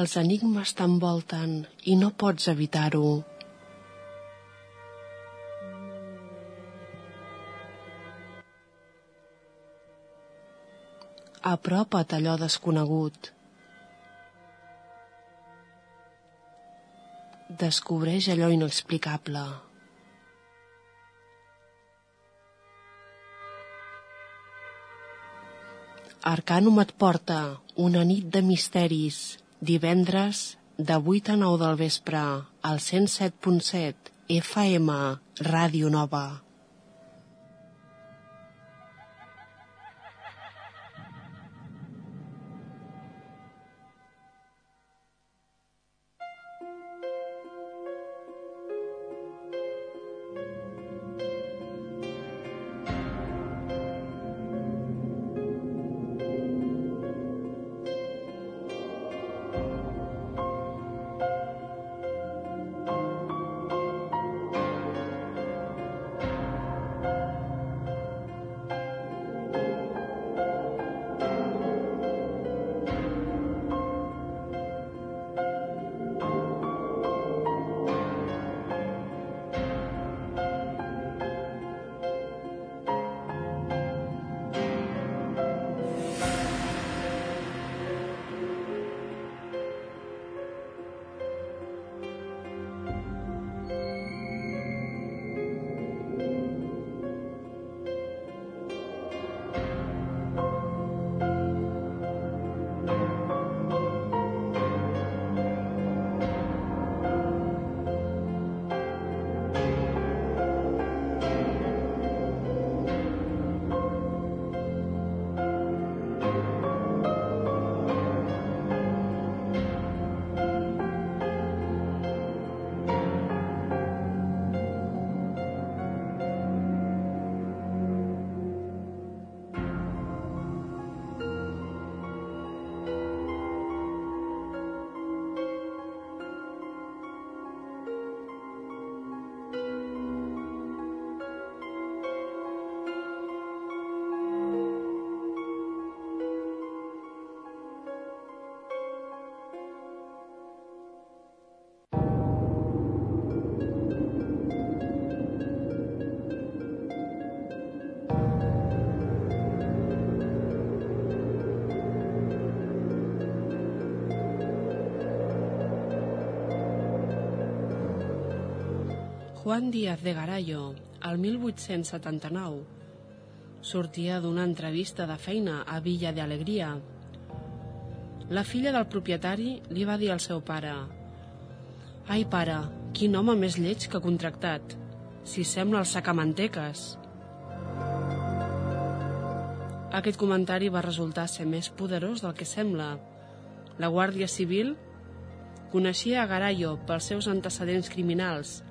Els enigmes t'envolten i no pots evitar-ho. Apropa't allò desconegut. Descobreix allò inexplicable. Arcanum et porta una nit de misteris, divendres de 8 a 9 del vespre, al 107.7 FM, Ràdio Nova. Juan Díaz de Garallo, el 1879, sortia d'una entrevista de feina a Villa de Alegria. La filla del propietari li va dir al seu pare «Ai, pare, quin home més lleig que contractat, si sembla el sacamanteques». Aquest comentari va resultar ser més poderós del que sembla. La Guàrdia Civil coneixia a Garallo pels seus antecedents criminals –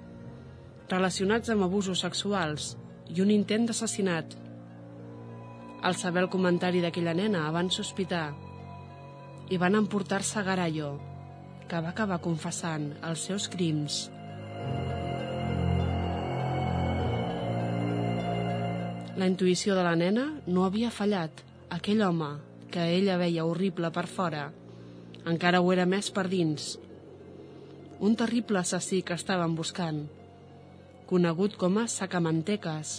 relacionats amb abusos sexuals i un intent d'assassinat. Al saber el comentari d'aquella nena van sospitar i van emportar-se a Garallo, que va acabar confessant els seus crims. La intuïció de la nena no havia fallat. Aquell home, que ella veia horrible per fora, encara ho era més per dins. Un terrible assassí que estaven buscant – conegut com a sacamanteques,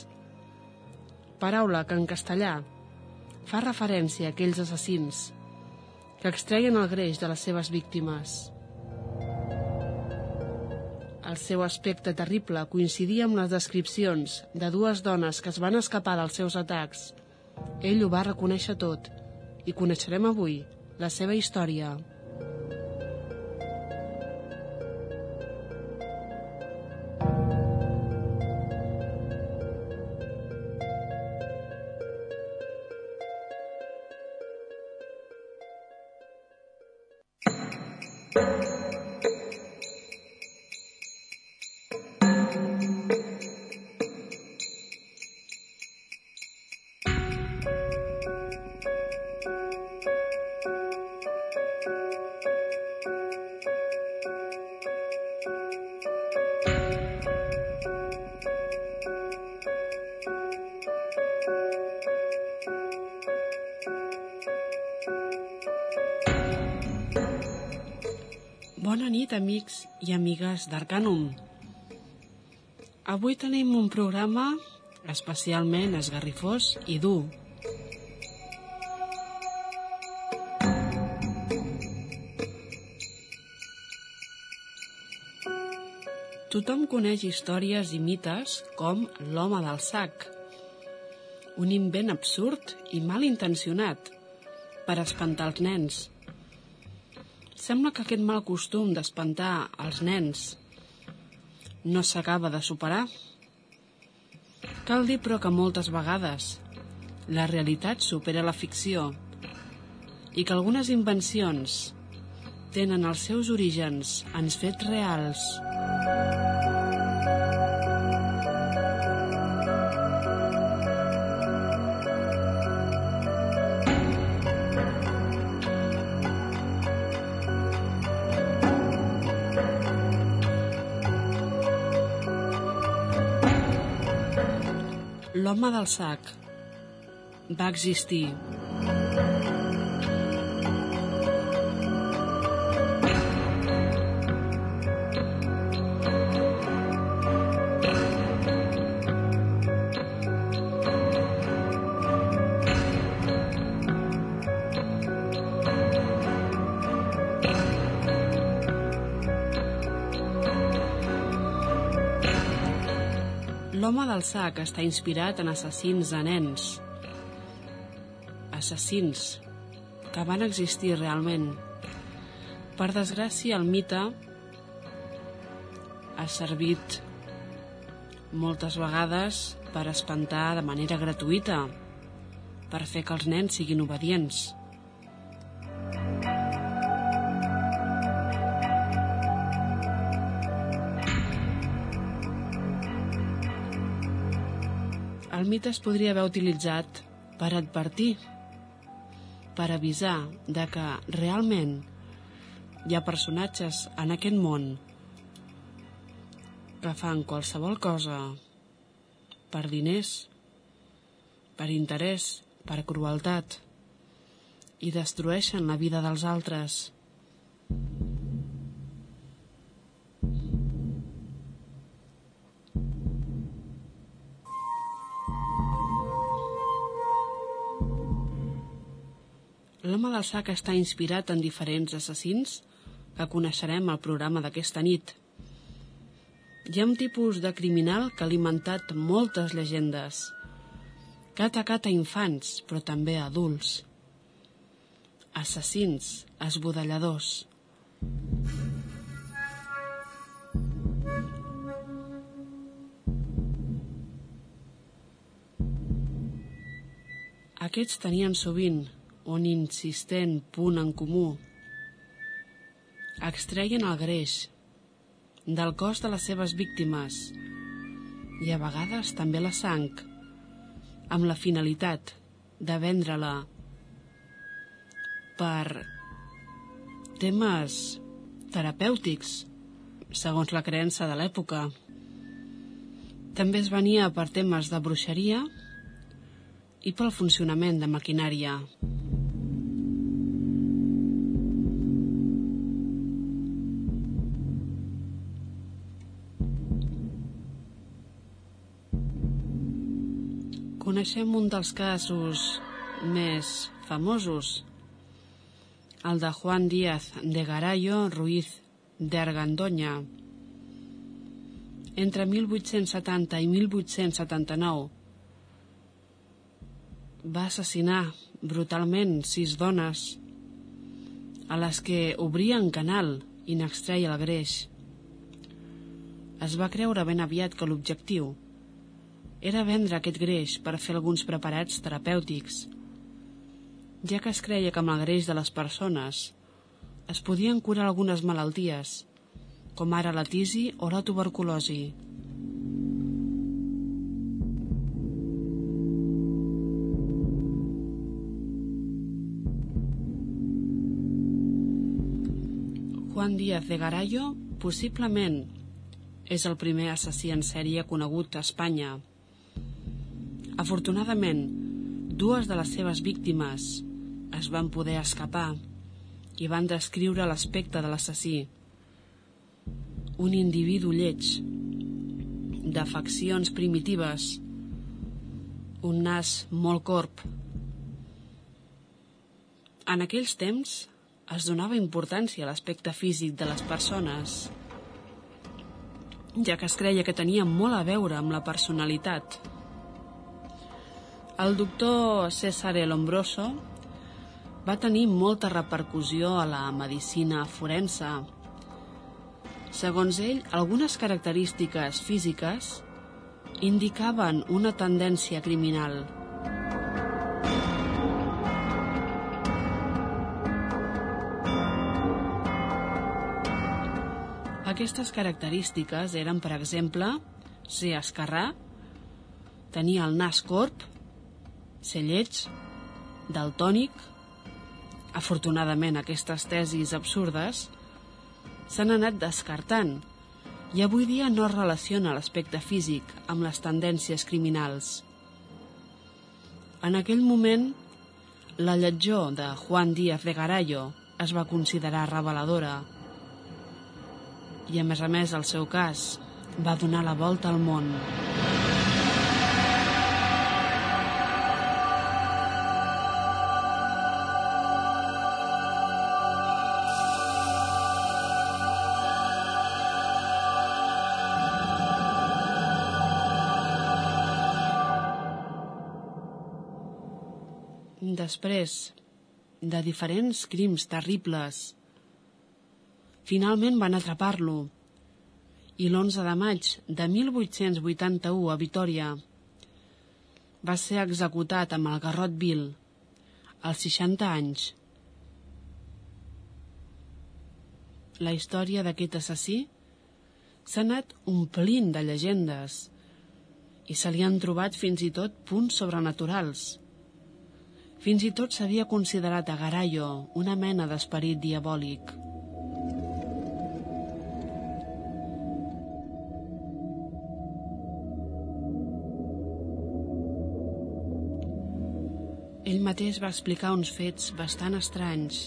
paraula que en castellà fa referència a aquells assassins que extreien el greix de les seves víctimes. El seu aspecte terrible coincidia amb les descripcions de dues dones que es van escapar dels seus atacs. Ell ho va reconèixer tot i coneixerem avui la seva història. Bona nit, amics i amigues d'Arcanum. Avui tenim un programa especialment esgarrifós i dur. Tothom coneix històries i mites com l'home del sac, un invent absurd i mal intencionat per espantar els nens. Sembla que aquest mal costum d'espantar els nens no s'acaba de superar. Cal dir, però, que moltes vegades la realitat supera la ficció i que algunes invencions tenen els seus orígens en fets reals. L'home del sac va existir. L'home del sac està inspirat en assassins de nens. Assassins que van existir realment. Per desgràcia, el mite ha servit moltes vegades per espantar de manera gratuïta, per fer que els nens siguin obedients. El mite es podria haver utilitzat per advertir, per avisar de que realment hi ha personatges en aquest món que fan qualsevol cosa per diners, per interès, per crueltat i destrueixen la vida dels altres. L'home del sac està inspirat en diferents assassins que coneixerem al programa d'aquesta nit. Hi ha un tipus de criminal que ha alimentat moltes llegendes, que ha atacat a infants, però també a adults. Assassins, esbudelladors. Aquests tenien sovint un insistent punt en comú. Extreien el greix del cos de les seves víctimes i a vegades també la sang amb la finalitat de vendre-la per temes terapèutics segons la creença de l'època. També es venia per temes de bruixeria i pel funcionament de maquinària. Coneixem un dels casos més famosos, el de Juan Díaz de Garallo Ruiz de Argandoña. Entre 1870 i 1879 va assassinar brutalment sis dones a les que obrien canal i n'extreia el greix. Es va creure ben aviat que l'objectiu era vendre aquest greix per fer alguns preparats terapèutics, ja que es creia que amb el greix de les persones es podien curar algunes malalties, com ara la tisi o la tuberculosi. Juan Díaz de Garallo possiblement és el primer assassí en sèrie conegut a Espanya. Afortunadament, dues de les seves víctimes es van poder escapar i van descriure l'aspecte de l'assassí, un individu lleig, de faccions primitives, un nas molt corp. En aquells temps es donava importància a l'aspecte físic de les persones, ja que es creia que tenia molt a veure amb la personalitat. El doctor Cesare Lombroso va tenir molta repercussió a la medicina forense. Segons ell, algunes característiques físiques indicaven una tendència criminal. Aquestes característiques eren, per exemple, ser esquerrà, tenir el nas corp, ser lleig, daltònic, Afortunadament, aquestes tesis absurdes s'han anat descartant i avui dia no es relaciona l'aspecte físic amb les tendències criminals. En aquell moment, la lletjor de Juan Díaz de Garallo es va considerar reveladora i, a més a més, el seu cas va donar la volta al món. Després de diferents crims terribles. Finalment van atrapar-lo i l'11 de maig de 1881 a Vitoria va ser executat amb el garrot vil als 60 anys. La història d'aquest assassí s'ha anat omplint de llegendes i se li han trobat fins i tot punts sobrenaturals. Fins i tot s'havia considerat a Garallo una mena d'esperit diabòlic. Ell mateix va explicar uns fets bastant estranys.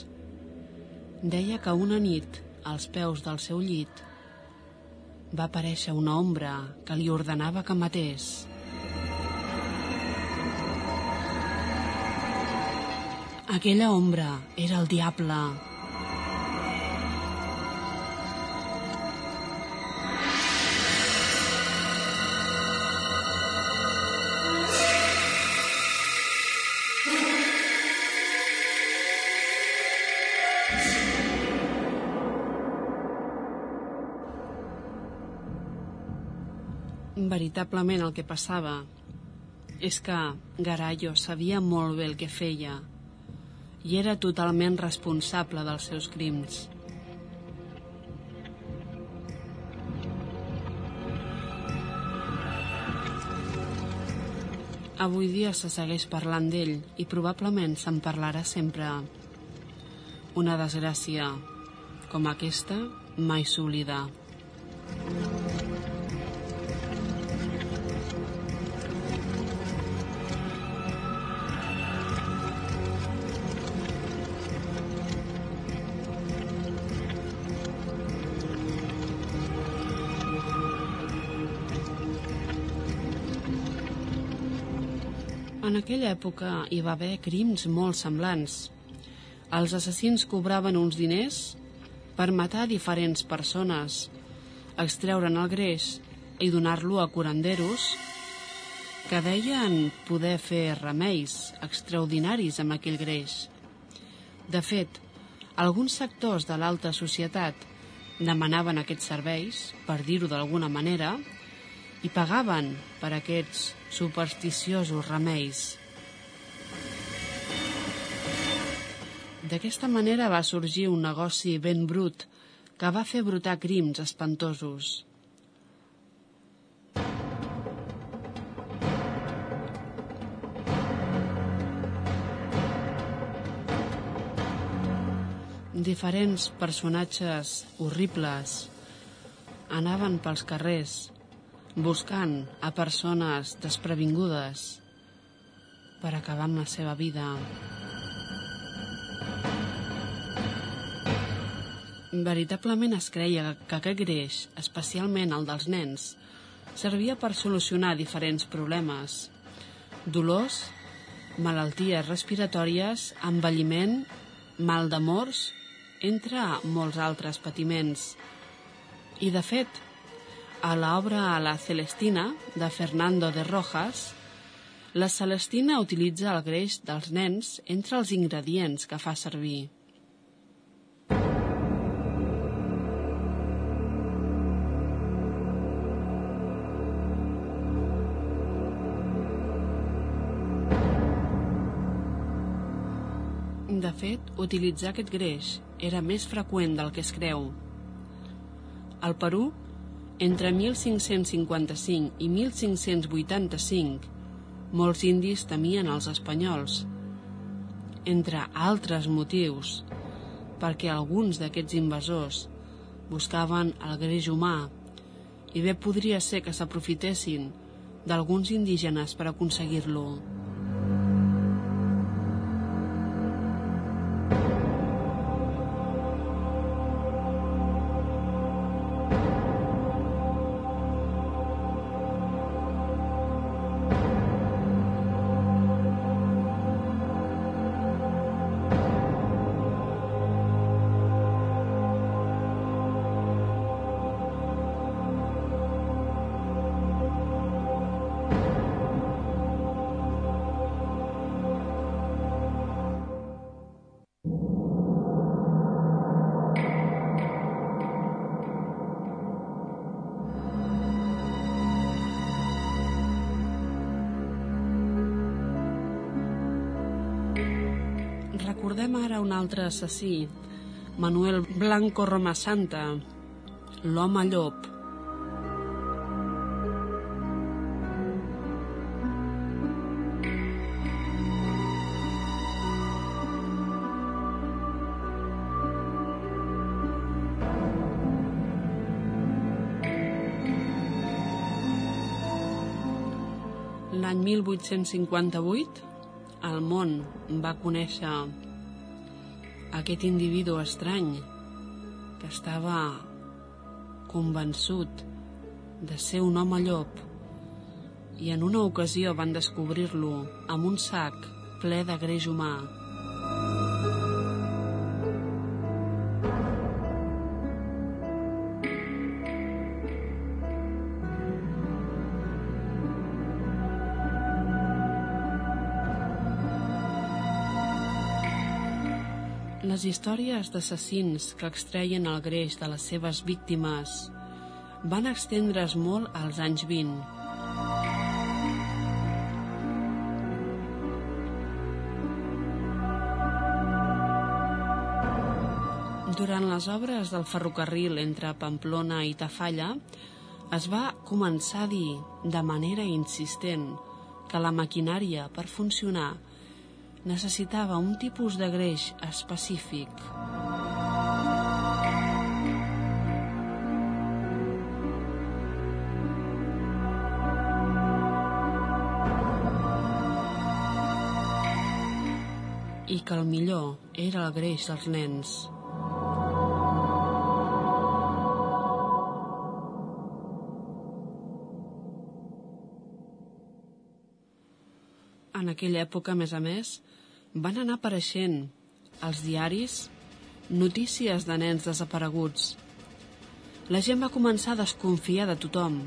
Deia que una nit, als peus del seu llit, va aparèixer una ombra que li ordenava que matés. Aquella ombra era el diable. Veritablement el que passava és que Garallo sabia molt bé el que feia i era totalment responsable dels seus crims. Avui dia se segueix parlant d'ell i probablement se'n parlarà sempre. Una desgràcia com aquesta mai s'oblida. En aquella època hi va haver crims molt semblants. Els assassins cobraven uns diners per matar diferents persones, extreure'n el greix i donar-lo a curanderos que deien poder fer remeis extraordinaris amb aquell greix. De fet, alguns sectors de l'alta societat demanaven aquests serveis, per dir-ho d'alguna manera, i pagaven per aquests supersticiosos remeis. D'aquesta manera va sorgir un negoci ben brut que va fer brotar crims espantosos. Diferents personatges horribles anaven pels carrers buscant a persones desprevingudes per acabar amb la seva vida. Veritablement es creia que aquest greix, especialment el dels nens, servia per solucionar diferents problemes. Dolors, malalties respiratòries, envelliment, mal d'amors, entre molts altres patiments. I, de fet, a l'obra La Celestina, de Fernando de Rojas, la Celestina utilitza el greix dels nens entre els ingredients que fa servir. De fet, utilitzar aquest greix era més freqüent del que es creu. Al Perú, entre 1555 i 1585, molts indis temien els espanyols, entre altres motius, perquè alguns d'aquests invasors buscaven el greix humà i bé podria ser que s'aprofitessin d'alguns indígenes per aconseguir-lo. Recordem ara un altre assassí, Manuel Blanco Romasanta, l'home llop. L'any 1858, el món va conèixer aquest individu estrany que estava convençut de ser un home llop i en una ocasió van descobrir-lo amb un sac ple de greix humà. Les històries d'assassins que extreien el greix de les seves víctimes van extendre's molt als anys 20. Durant les obres del ferrocarril entre Pamplona i Tafalla, es va començar a dir de manera insistent que la maquinària per funcionar necessitava un tipus de greix específic. i que el millor era el greix dels nens. Aquella època, a més a més, van anar apareixent als diaris notícies de nens desapareguts. La gent va començar a desconfiar de tothom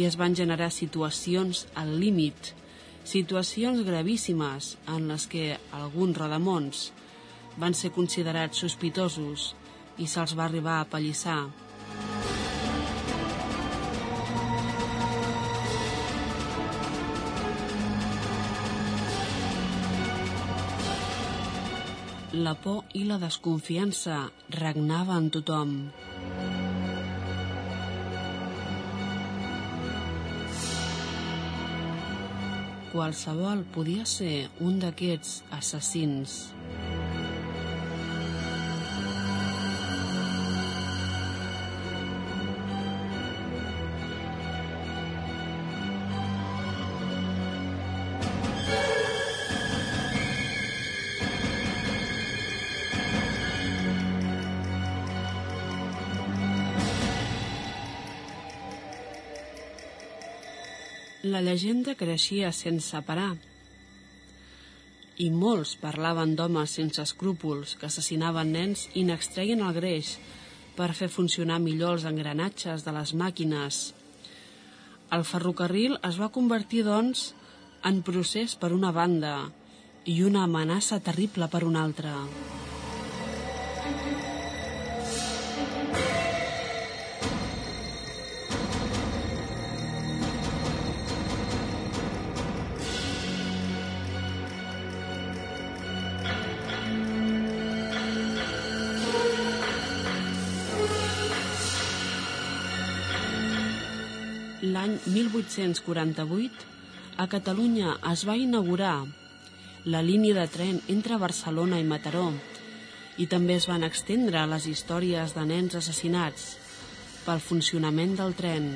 i es van generar situacions al límit, situacions gravíssimes en les que alguns rodamons van ser considerats sospitosos i se'ls va arribar a pallissar. La por i la desconfiança regnava en tothom. Qualsevol podia ser un d'aquests assassins. La llegenda creixia sense parar i molts parlaven d'homes sense escrúpols que assassinaven nens i n'extreien el greix per fer funcionar millor els engranatges de les màquines. El ferrocarril es va convertir, doncs, en procés per una banda i una amenaça terrible per una altra. L'any 1848, a Catalunya es va inaugurar la línia de tren entre Barcelona i Mataró i també es van extendre les històries de nens assassinats pel funcionament del tren.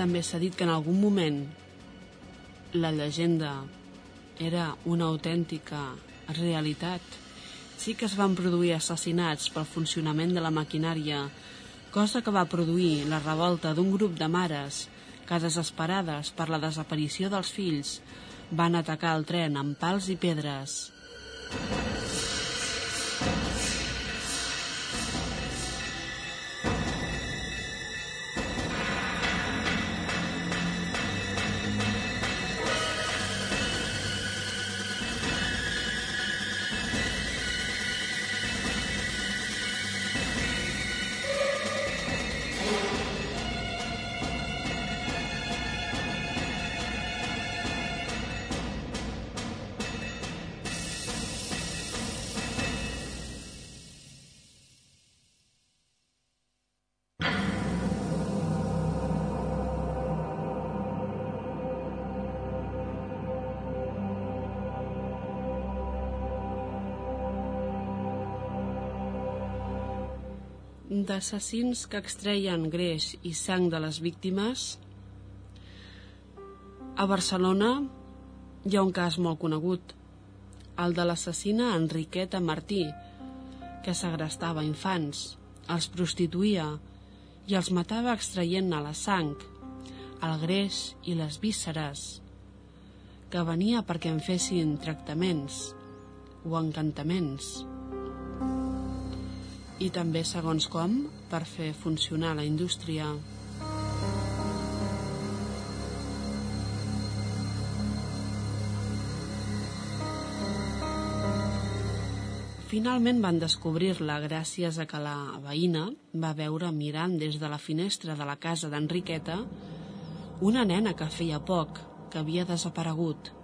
També s'ha dit que en algun moment la llegenda era una autèntica realitat sí que es van produir assassinats pel funcionament de la maquinària, cosa que va produir la revolta d'un grup de mares que, desesperades per la desaparició dels fills, van atacar el tren amb pals i pedres. D'assassins que extreien greix i sang de les víctimes, a Barcelona hi ha un cas molt conegut, el de l'assassina Enriqueta Martí, que segrestava infants, els prostituïa i els matava extraient-ne la sang, el greix i les vísceres, que venia perquè en fessin tractaments o encantaments i també, segons com, per fer funcionar la indústria. Finalment van descobrir-la gràcies a que la veïna va veure mirant des de la finestra de la casa d'Enriqueta una nena que feia poc que havia desaparegut.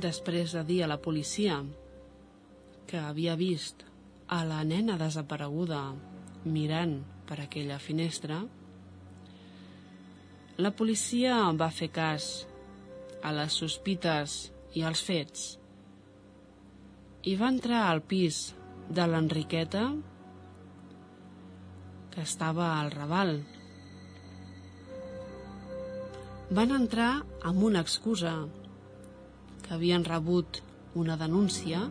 Després de dir a la policia que havia vist a la nena desapareguda mirant per aquella finestra, la policia va fer cas a les sospites i als fets i va entrar al pis de l'Enriqueta que estava al Raval. Van entrar amb una excusa que havien rebut una denúncia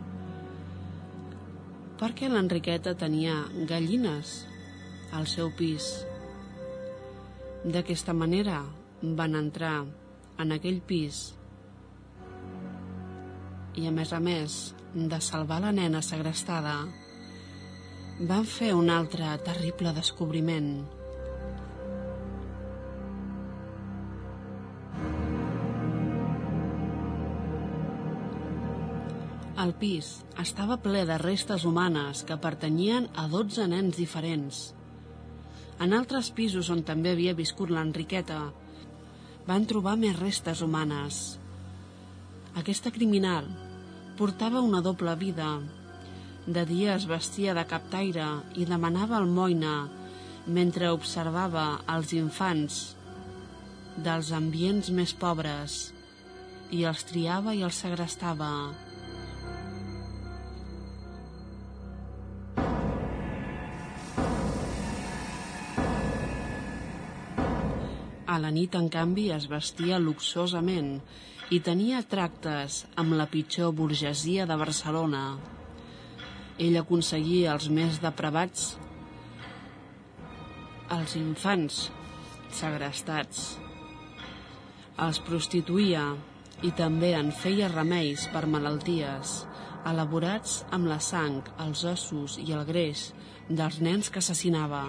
perquè l'Enriqueta tenia gallines al seu pis. D'aquesta manera van entrar en aquell pis i a més a més de salvar la nena segrestada van fer un altre terrible descobriment El pis estava ple de restes humanes que pertanyien a 12 nens diferents. En altres pisos on també havia viscut l'Enriqueta, van trobar més restes humanes. Aquesta criminal portava una doble vida. De dia es vestia de captaire i demanava almoina mentre observava els infants dels ambients més pobres i els triava i els segrestava. La nit, en canvi, es vestia luxosament i tenia tractes amb la pitjor burgesia de Barcelona. Ell aconseguia els més depravats, els infants segrestats, els prostituïa i també en feia remeis per malalties, elaborats amb la sang, els ossos i el greix dels nens que assassinava.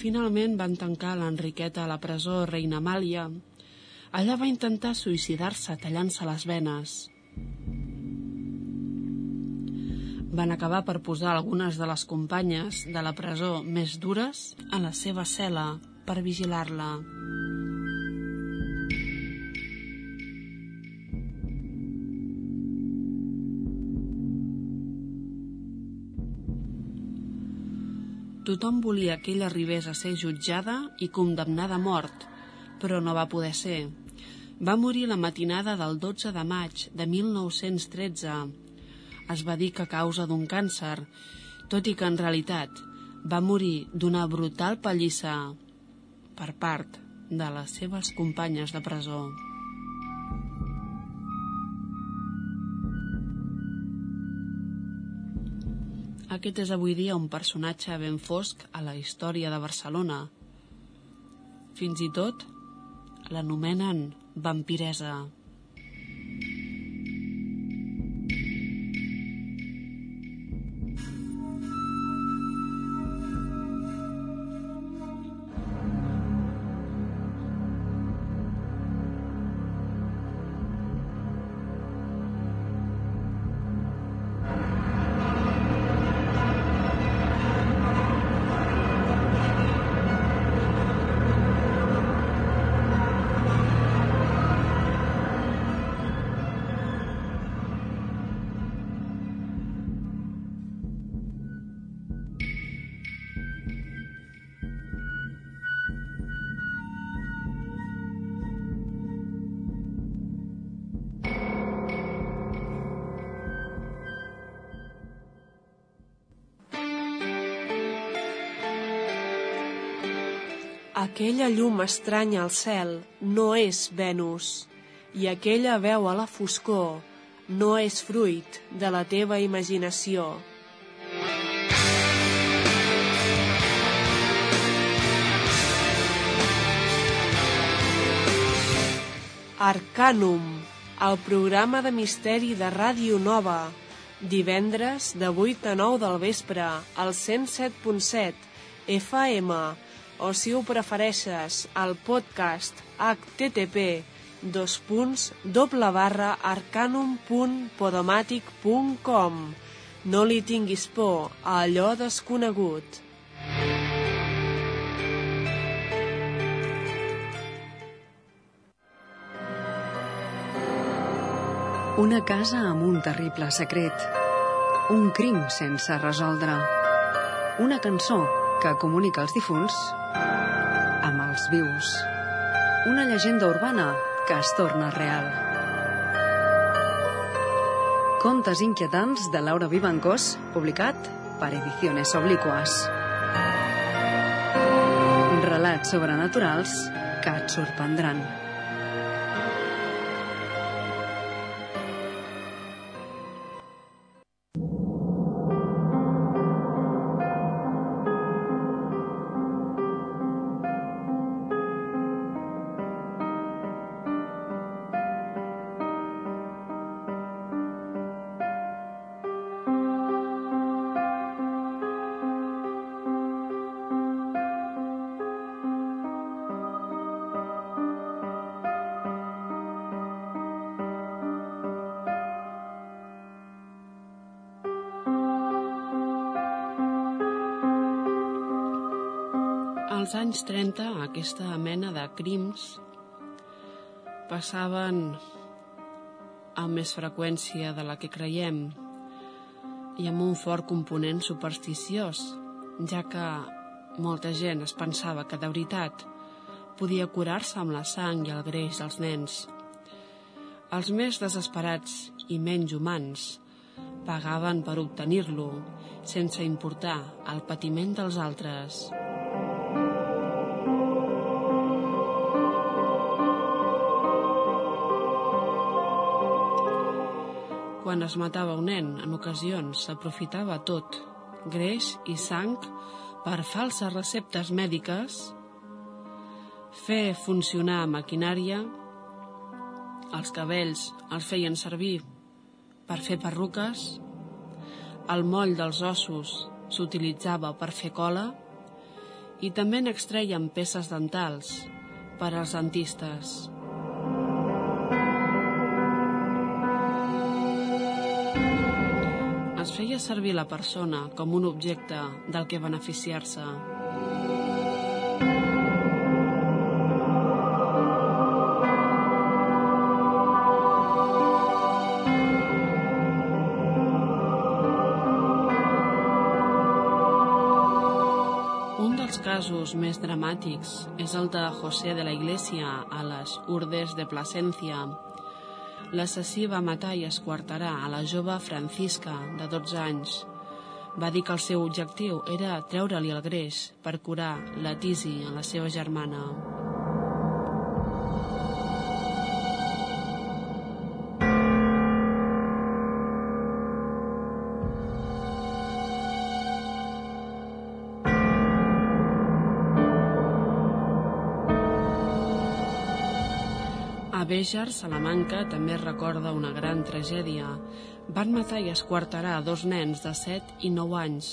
Finalment van tancar l'Enriqueta a la presó Reina Amàlia. Allà va intentar suïcidar-se tallant-se les venes. Van acabar per posar algunes de les companyes de la presó més dures a la seva cel·la per vigilar-la. Tothom volia que ella arribés a ser jutjada i condemnada a mort, però no va poder ser. Va morir la matinada del 12 de maig de 1913. Es va dir que a causa d'un càncer, tot i que en realitat va morir d'una brutal pallissa per part de les seves companyes de presó. Aquest és avui dia un personatge ben fosc a la història de Barcelona. Fins i tot l'anomenen vampiresa. Aquella llum estranya al cel no és Venus, i aquella veu a la foscor no és fruit de la teva imaginació. Arcanum, el programa de misteri de Ràdio Nova, divendres de 8 a 9 del vespre, al 107.7 FM, o si ho prefereixes, el podcast http dos punts doble barra arcanum.podomatic.com No li tinguis por a allò desconegut. Una casa amb un terrible secret. Un crim sense resoldre. Una cançó que comunica els difunts amb els vius. Una llegenda urbana que es torna real. Contes inquietants de Laura Vivancós, publicat per Ediciones Obliquas. Relats sobrenaturals que et sorprendran. Als anys 30, aquesta mena de crims passaven amb més freqüència de la que creiem. i amb un fort component supersticiós, ja que molta gent es pensava que de veritat podia curar-se amb la sang i el greix dels nens. Els més desesperats i menys humans pagaven per obtenir-lo sense importar el patiment dels altres. Quan es matava un nen, en ocasions s'aprofitava tot, greix i sang, per falses receptes mèdiques fer funcionar maquinària, els cabells els feien servir per fer perruques, el moll dels ossos s'utilitzava per fer cola i també n'extreien peces dentals per als dentistes. Feia servir la persona com un objecte del que beneficiar-se. casos més dramàtics és el de José de la Iglesia a les Urdes de Plasencia. L'assassí va matar i esquartarà a la jove Francisca, de 12 anys. Va dir que el seu objectiu era treure-li el greix per curar la tisi a la seva germana. Béjar, Salamanca, també recorda una gran tragèdia. Van matar i esquartarà dos nens de 7 i 9 anys.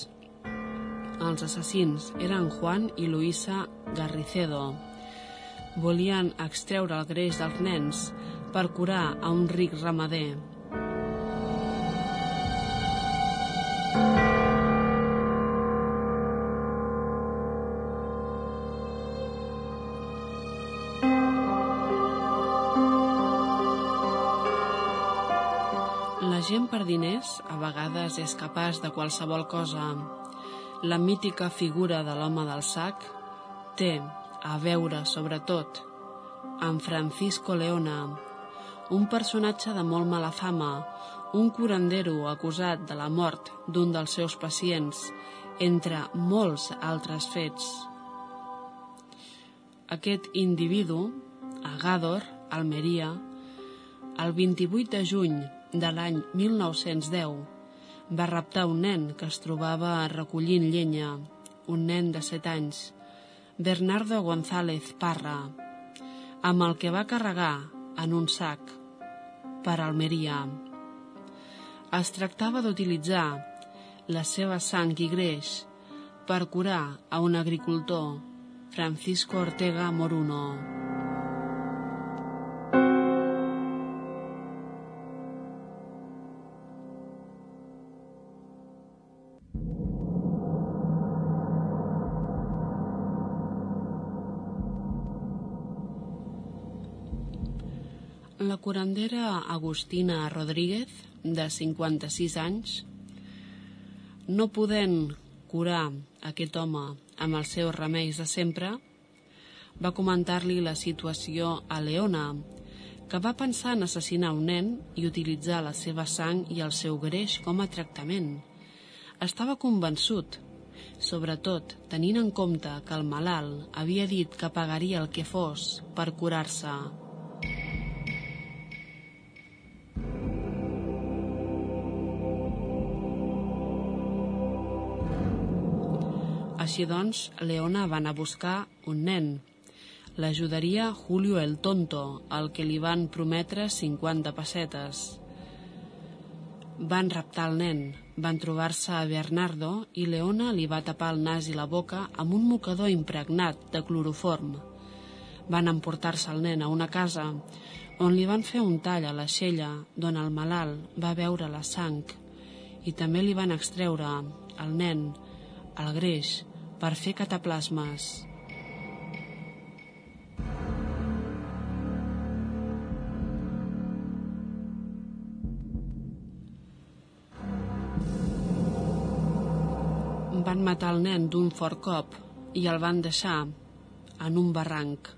Els assassins eren Juan i Luisa Garricedo. Volien extreure el greix dels nens per curar a un ric ramader. Diners a vegades és capaç de qualsevol cosa. La mítica figura de l'home del sac té a veure, sobretot, amb Francisco Leona, un personatge de molt mala fama, un curandero acusat de la mort d'un dels seus pacients, entre molts altres fets. Aquest individu, a Almeria, el 28 de juny de l'any 1910 va raptar un nen que es trobava recollint llenya, un nen de 7 anys, Bernardo González Parra, amb el que va carregar en un sac per Almeria. Es tractava d'utilitzar la seva sang i greix per curar a un agricultor, Francisco Ortega Moruno. La curandera Agustina Rodríguez, de 56 anys, no podent curar aquest home amb els seus remeis de sempre, va comentar-li la situació a Leona, que va pensar en assassinar un nen i utilitzar la seva sang i el seu greix com a tractament. Estava convençut, sobretot tenint en compte que el malalt havia dit que pagaria el que fos per curar-se Així doncs, Leona va anar a buscar un nen. L'ajudaria Julio el Tonto, al que li van prometre 50 pessetes. Van raptar el nen, van trobar-se a Bernardo i Leona li va tapar el nas i la boca amb un mocador impregnat de cloroform. Van emportar-se el nen a una casa on li van fer un tall a la xella d'on el malalt va veure la sang i també li van extreure al nen el greix per fer cataplasmes. van matar el nen d'un fort cop i el van deixar en un barranc.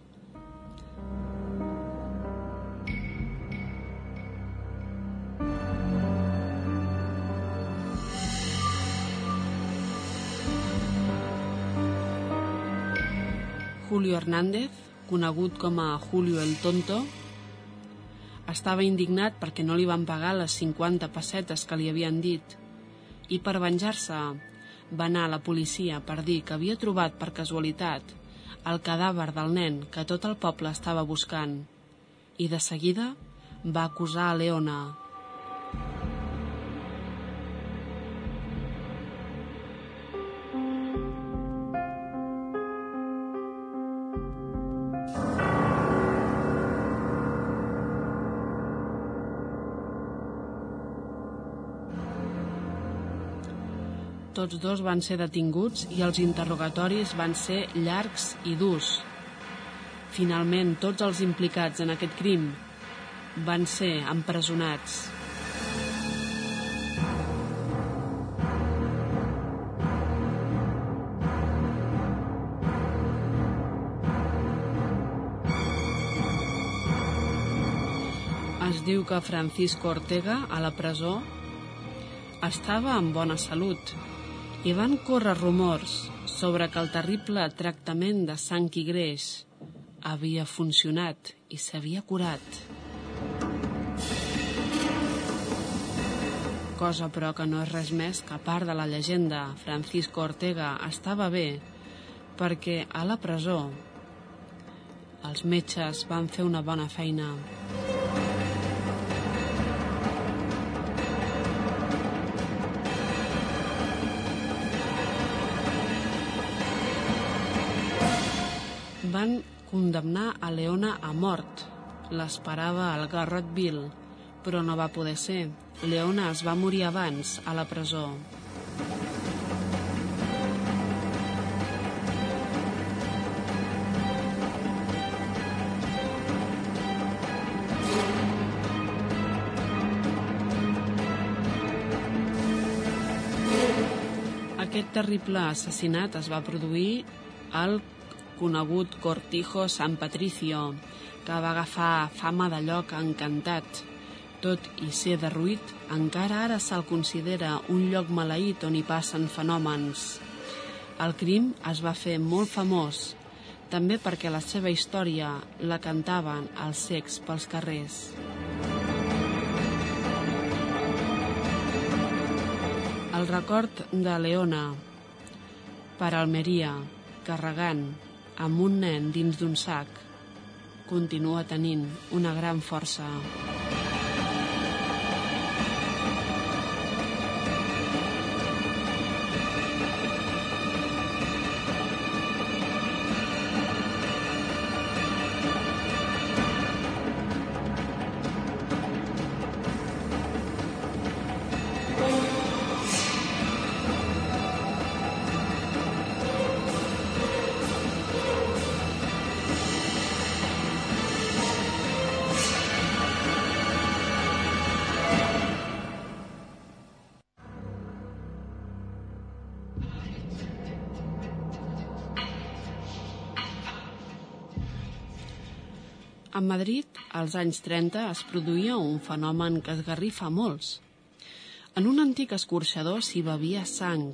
Julio Hernández, conegut com a Julio el Tonto, estava indignat perquè no li van pagar les 50 pessetes que li havien dit i per venjar-se va anar a la policia per dir que havia trobat per casualitat el cadàver del nen que tot el poble estava buscant i de seguida va acusar a Leona. Tots dos van ser detinguts i els interrogatoris van ser llargs i durs. Finalment, tots els implicats en aquest crim van ser empresonats. Es diu que Francisco Ortega, a la presó, estava en bona salut i van córrer rumors sobre que el terrible tractament de sang i greix havia funcionat i s'havia curat. Cosa però que no és res més que part de la llegenda, Francisco Ortega estava bé perquè a la presó els metges van fer una bona feina. Van condemnar a Leona a mort. L'esperava al Garrotville, però no va poder ser. Leona es va morir abans a la presó. Aquest terrible assassinat es va produir al conegut Cortijo San Patricio, que va agafar fama de lloc encantat. Tot i ser derruït, encara ara se'l considera un lloc maleït on hi passen fenòmens. El crim es va fer molt famós, també perquè la seva història la cantaven els cecs pels carrers. El record de Leona per Almeria, carregant amb un nen dins d'un sac, continua tenint una gran força. Madrid, als anys 30, es produïa un fenomen que esgarrifa molts. En un antic escorxador s'hi bevia sang.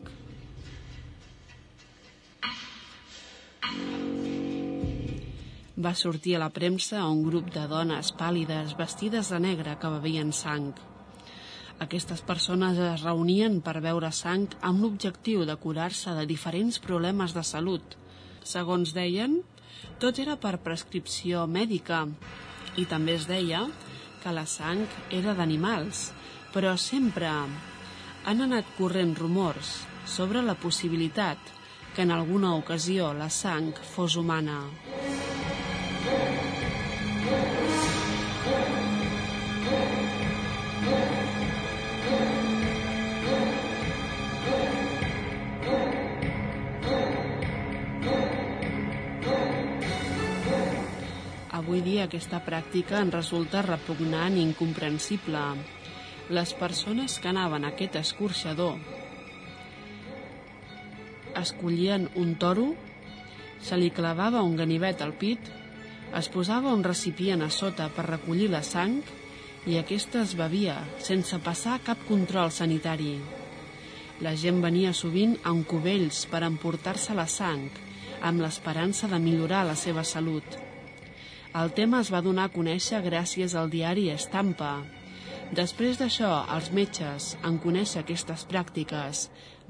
Va sortir a la premsa un grup de dones pàl·lides vestides de negre que bevien sang. Aquestes persones es reunien per beure sang amb l'objectiu de curar-se de diferents problemes de salut. Segons deien, tot era per prescripció mèdica i també es deia que la sang era d'animals, però sempre han anat corrent rumors sobre la possibilitat que en alguna ocasió la sang fos humana. Avui dia aquesta pràctica en resulta repugnant i incomprensible. Les persones que anaven a aquest escorxador escollien un toro, se li clavava un ganivet al pit, es posava un recipient a sota per recollir la sang i aquesta es bevia sense passar cap control sanitari. La gent venia sovint amb cubells per emportar-se la sang, amb l'esperança de millorar la seva salut. El tema es va donar a conèixer gràcies al diari Estampa. Després d'això, els metges, en conèixer aquestes pràctiques,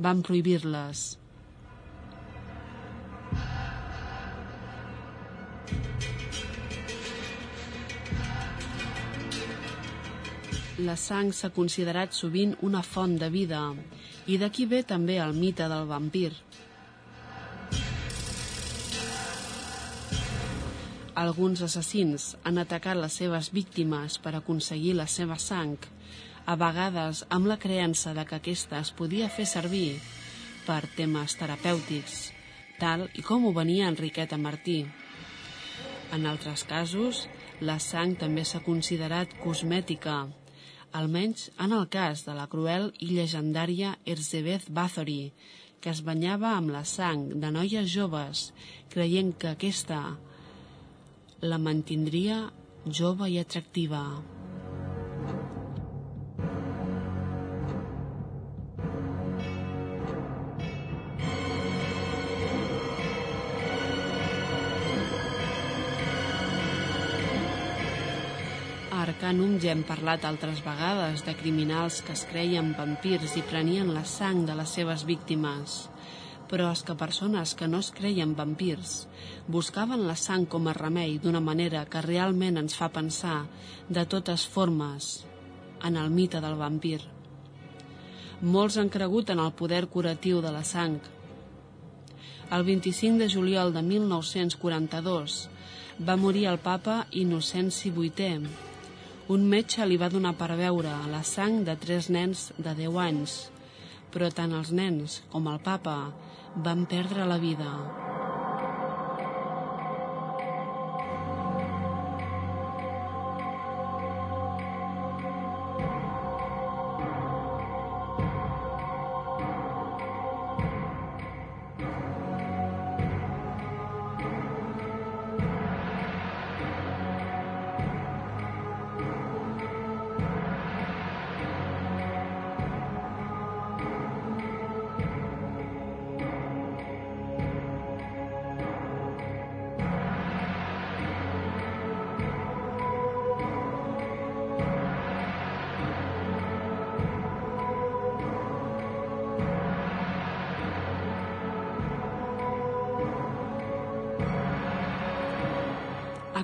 van prohibir-les. La sang s'ha considerat sovint una font de vida i d'aquí ve també el mite del vampir. Alguns assassins han atacat les seves víctimes per aconseguir la seva sang, a vegades amb la creença de que aquesta es podia fer servir per temes terapèutics, tal i com ho venia Enriqueta Martí. En altres casos, la sang també s'ha considerat cosmètica, almenys en el cas de la cruel i llegendària Erzsébet Bathory, que es banyava amb la sang de noies joves, creient que aquesta la mantindria jove i atractiva. Arcanum ja hem parlat altres vegades de criminals que es creien vampirs i prenien la sang de les seves víctimes. Però és que persones que no es creien vampirs buscaven la sang com a remei d'una manera que realment ens fa pensar de totes formes en el mite del vampir. Molts han cregut en el poder curatiu de la sang. El 25 de juliol de 1942 va morir el papa Innocenci VIII un metge li va donar per veure la sang de tres nens de 10 anys, però tant els nens com el papa van perdre la vida.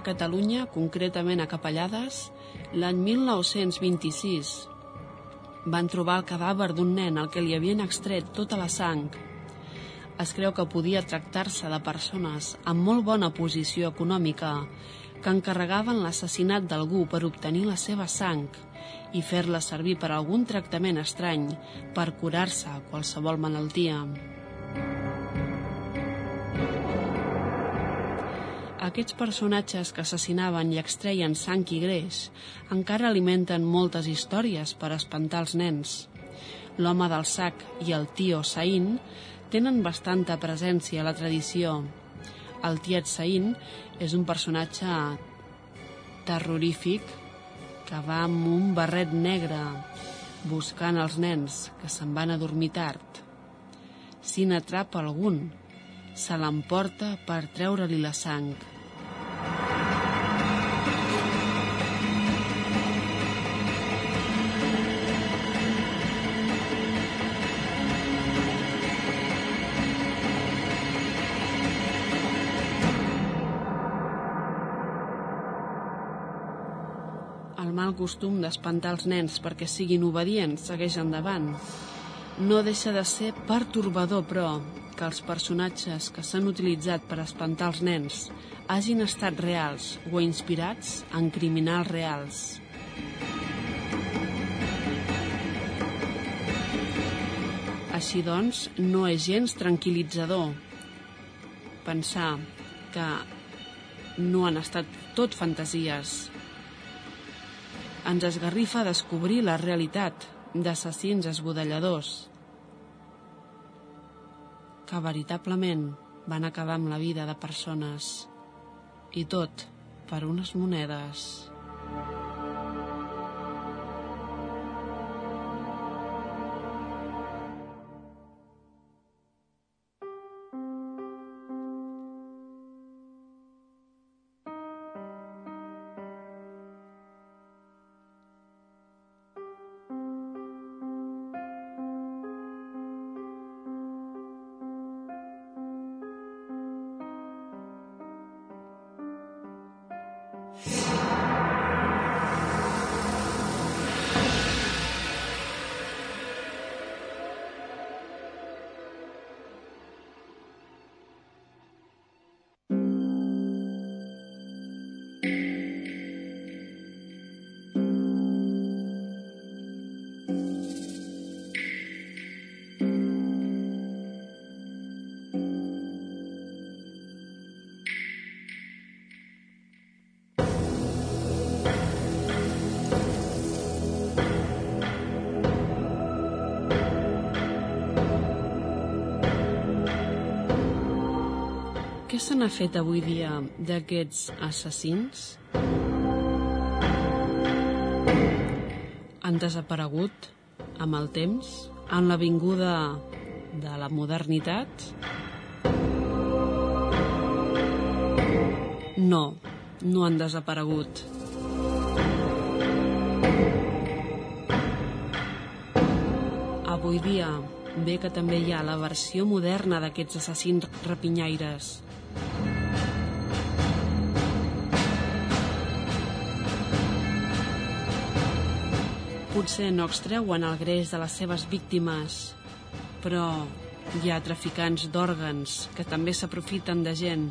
Catalunya, concretament a Capellades, l'any 1926 van trobar el cadàver d'un nen al que li havien extret tota la sang. Es creu que podia tractar-se de persones amb molt bona posició econòmica que encarregaven l'assassinat d'algú per obtenir la seva sang i fer-la servir per algun tractament estrany per curar-se qualsevol malaltia. Aquests personatges que assassinaven i extreien sang i greix encara alimenten moltes històries per espantar els nens. L'home del sac i el tio Saín tenen bastanta presència a la tradició. El tiet Saín és un personatge terrorífic que va amb un barret negre buscant els nens que se'n van a dormir tard. Si n'atrapa algun, se l'emporta per treure-li la sang. El mal costum d'espantar els nens perquè siguin obedients segueix endavant. No deixa de ser pertorbador, però, que els personatges que s'han utilitzat per espantar els nens hagin estat reals o inspirats en criminals reals. Així doncs, no és gens tranquil·litzador pensar que no han estat tot fantasies. Ens esgarrifa descobrir la realitat d'assassins esbudelladors que veritablement van acabar amb la vida de persones i tot per unes monedes. Què se n'ha fet avui dia d'aquests assassins? Han desaparegut amb el temps, amb la vinguda de la modernitat? No, no han desaparegut. Avui dia bé que també hi ha la versió moderna d'aquests assassins rapinyaires. Potser no extreuen el greix de les seves víctimes, però hi ha traficants d'òrgans que també s'aprofiten de gent,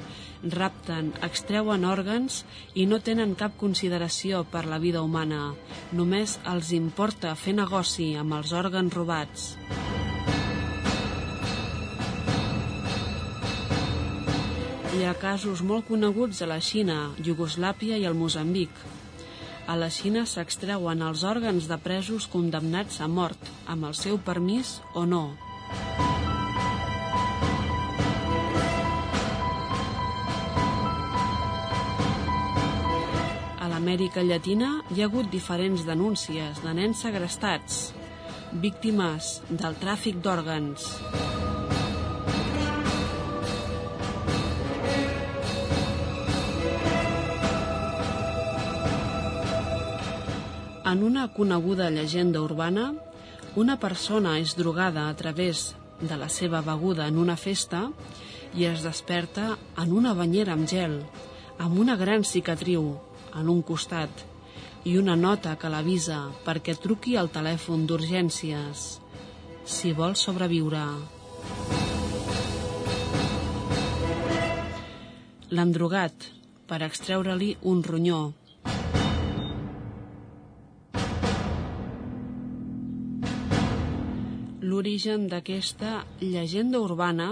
rapten, extreuen òrgans i no tenen cap consideració per la vida humana. Només els importa fer negoci amb els òrgans robats. Hi ha casos molt coneguts a la Xina, Iugoslàpia i el Moçambic. A la Xina s'extreuen els òrgans de presos condemnats a mort, amb el seu permís o no. A l'Amèrica Llatina hi ha hagut diferents denúncies de nens segrestats, víctimes del tràfic d'òrgans. En una coneguda llegenda urbana, una persona és drogada a través de la seva beguda en una festa i es desperta en una banyera amb gel, amb una gran cicatriu en un costat i una nota que l'avisa perquè truqui al telèfon d'urgències si vol sobreviure. L'han drogat per extreure-li un ronyó L'origen d'aquesta llegenda urbana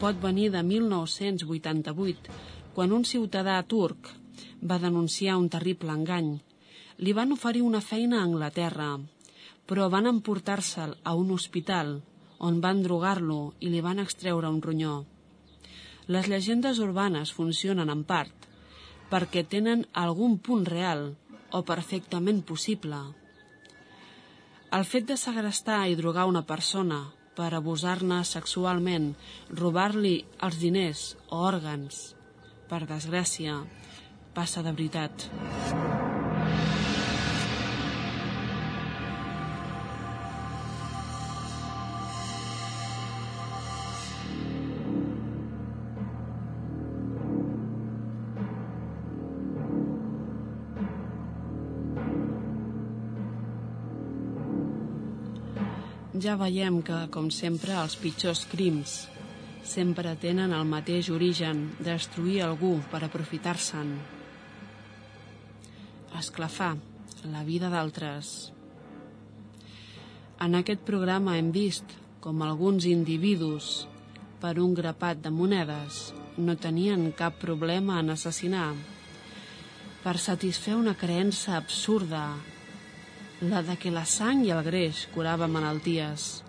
pot venir de 1988, quan un ciutadà turc va denunciar un terrible engany. Li van oferir una feina a Anglaterra, però van emportar-se'l a un hospital on van drogar-lo i li van extreure un ronyó. Les llegendes urbanes funcionen en part perquè tenen algun punt real o perfectament possible. El fet de segrestar i drogar una persona per abusar-ne sexualment, robar-li els diners o òrgans, per desgràcia, passa de veritat. Ja veiem que, com sempre, els pitjors crims sempre tenen el mateix origen, destruir algú per aprofitar-se'n. Esclafar la vida d'altres. En aquest programa hem vist com alguns individus, per un grapat de monedes, no tenien cap problema en assassinar per satisfer una creença absurda la de que la sang i el greix curava malalties,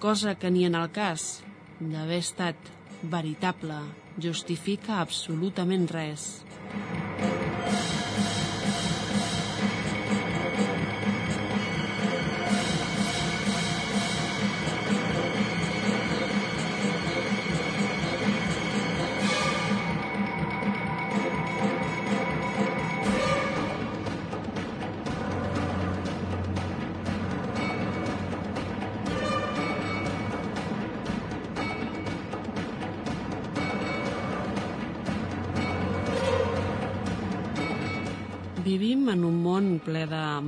cosa que ni en el cas d'haver estat veritable justifica absolutament res. Vivim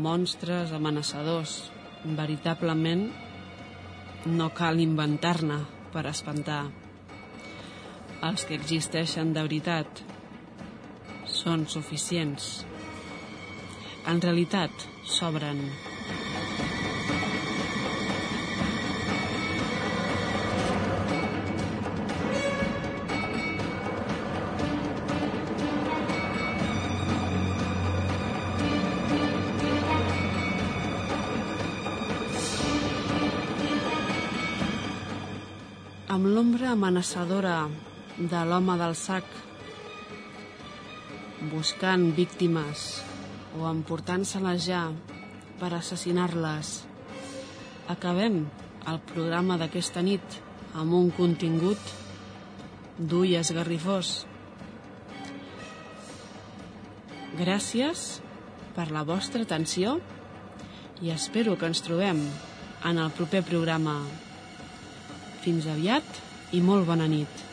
monstres amenaçadors. Veritablement, no cal inventar-ne per espantar. Els que existeixen de veritat són suficients. En realitat, sobren. Amb l'ombra amenaçadora de l'home del sac, buscant víctimes o emportant-se-les ja per assassinar-les. Acabem el programa d'aquesta nit amb un contingut d'ull esgarrifós. Gràcies per la vostra atenció i espero que ens trobem en el proper programa. Fins aviat i molt bona nit.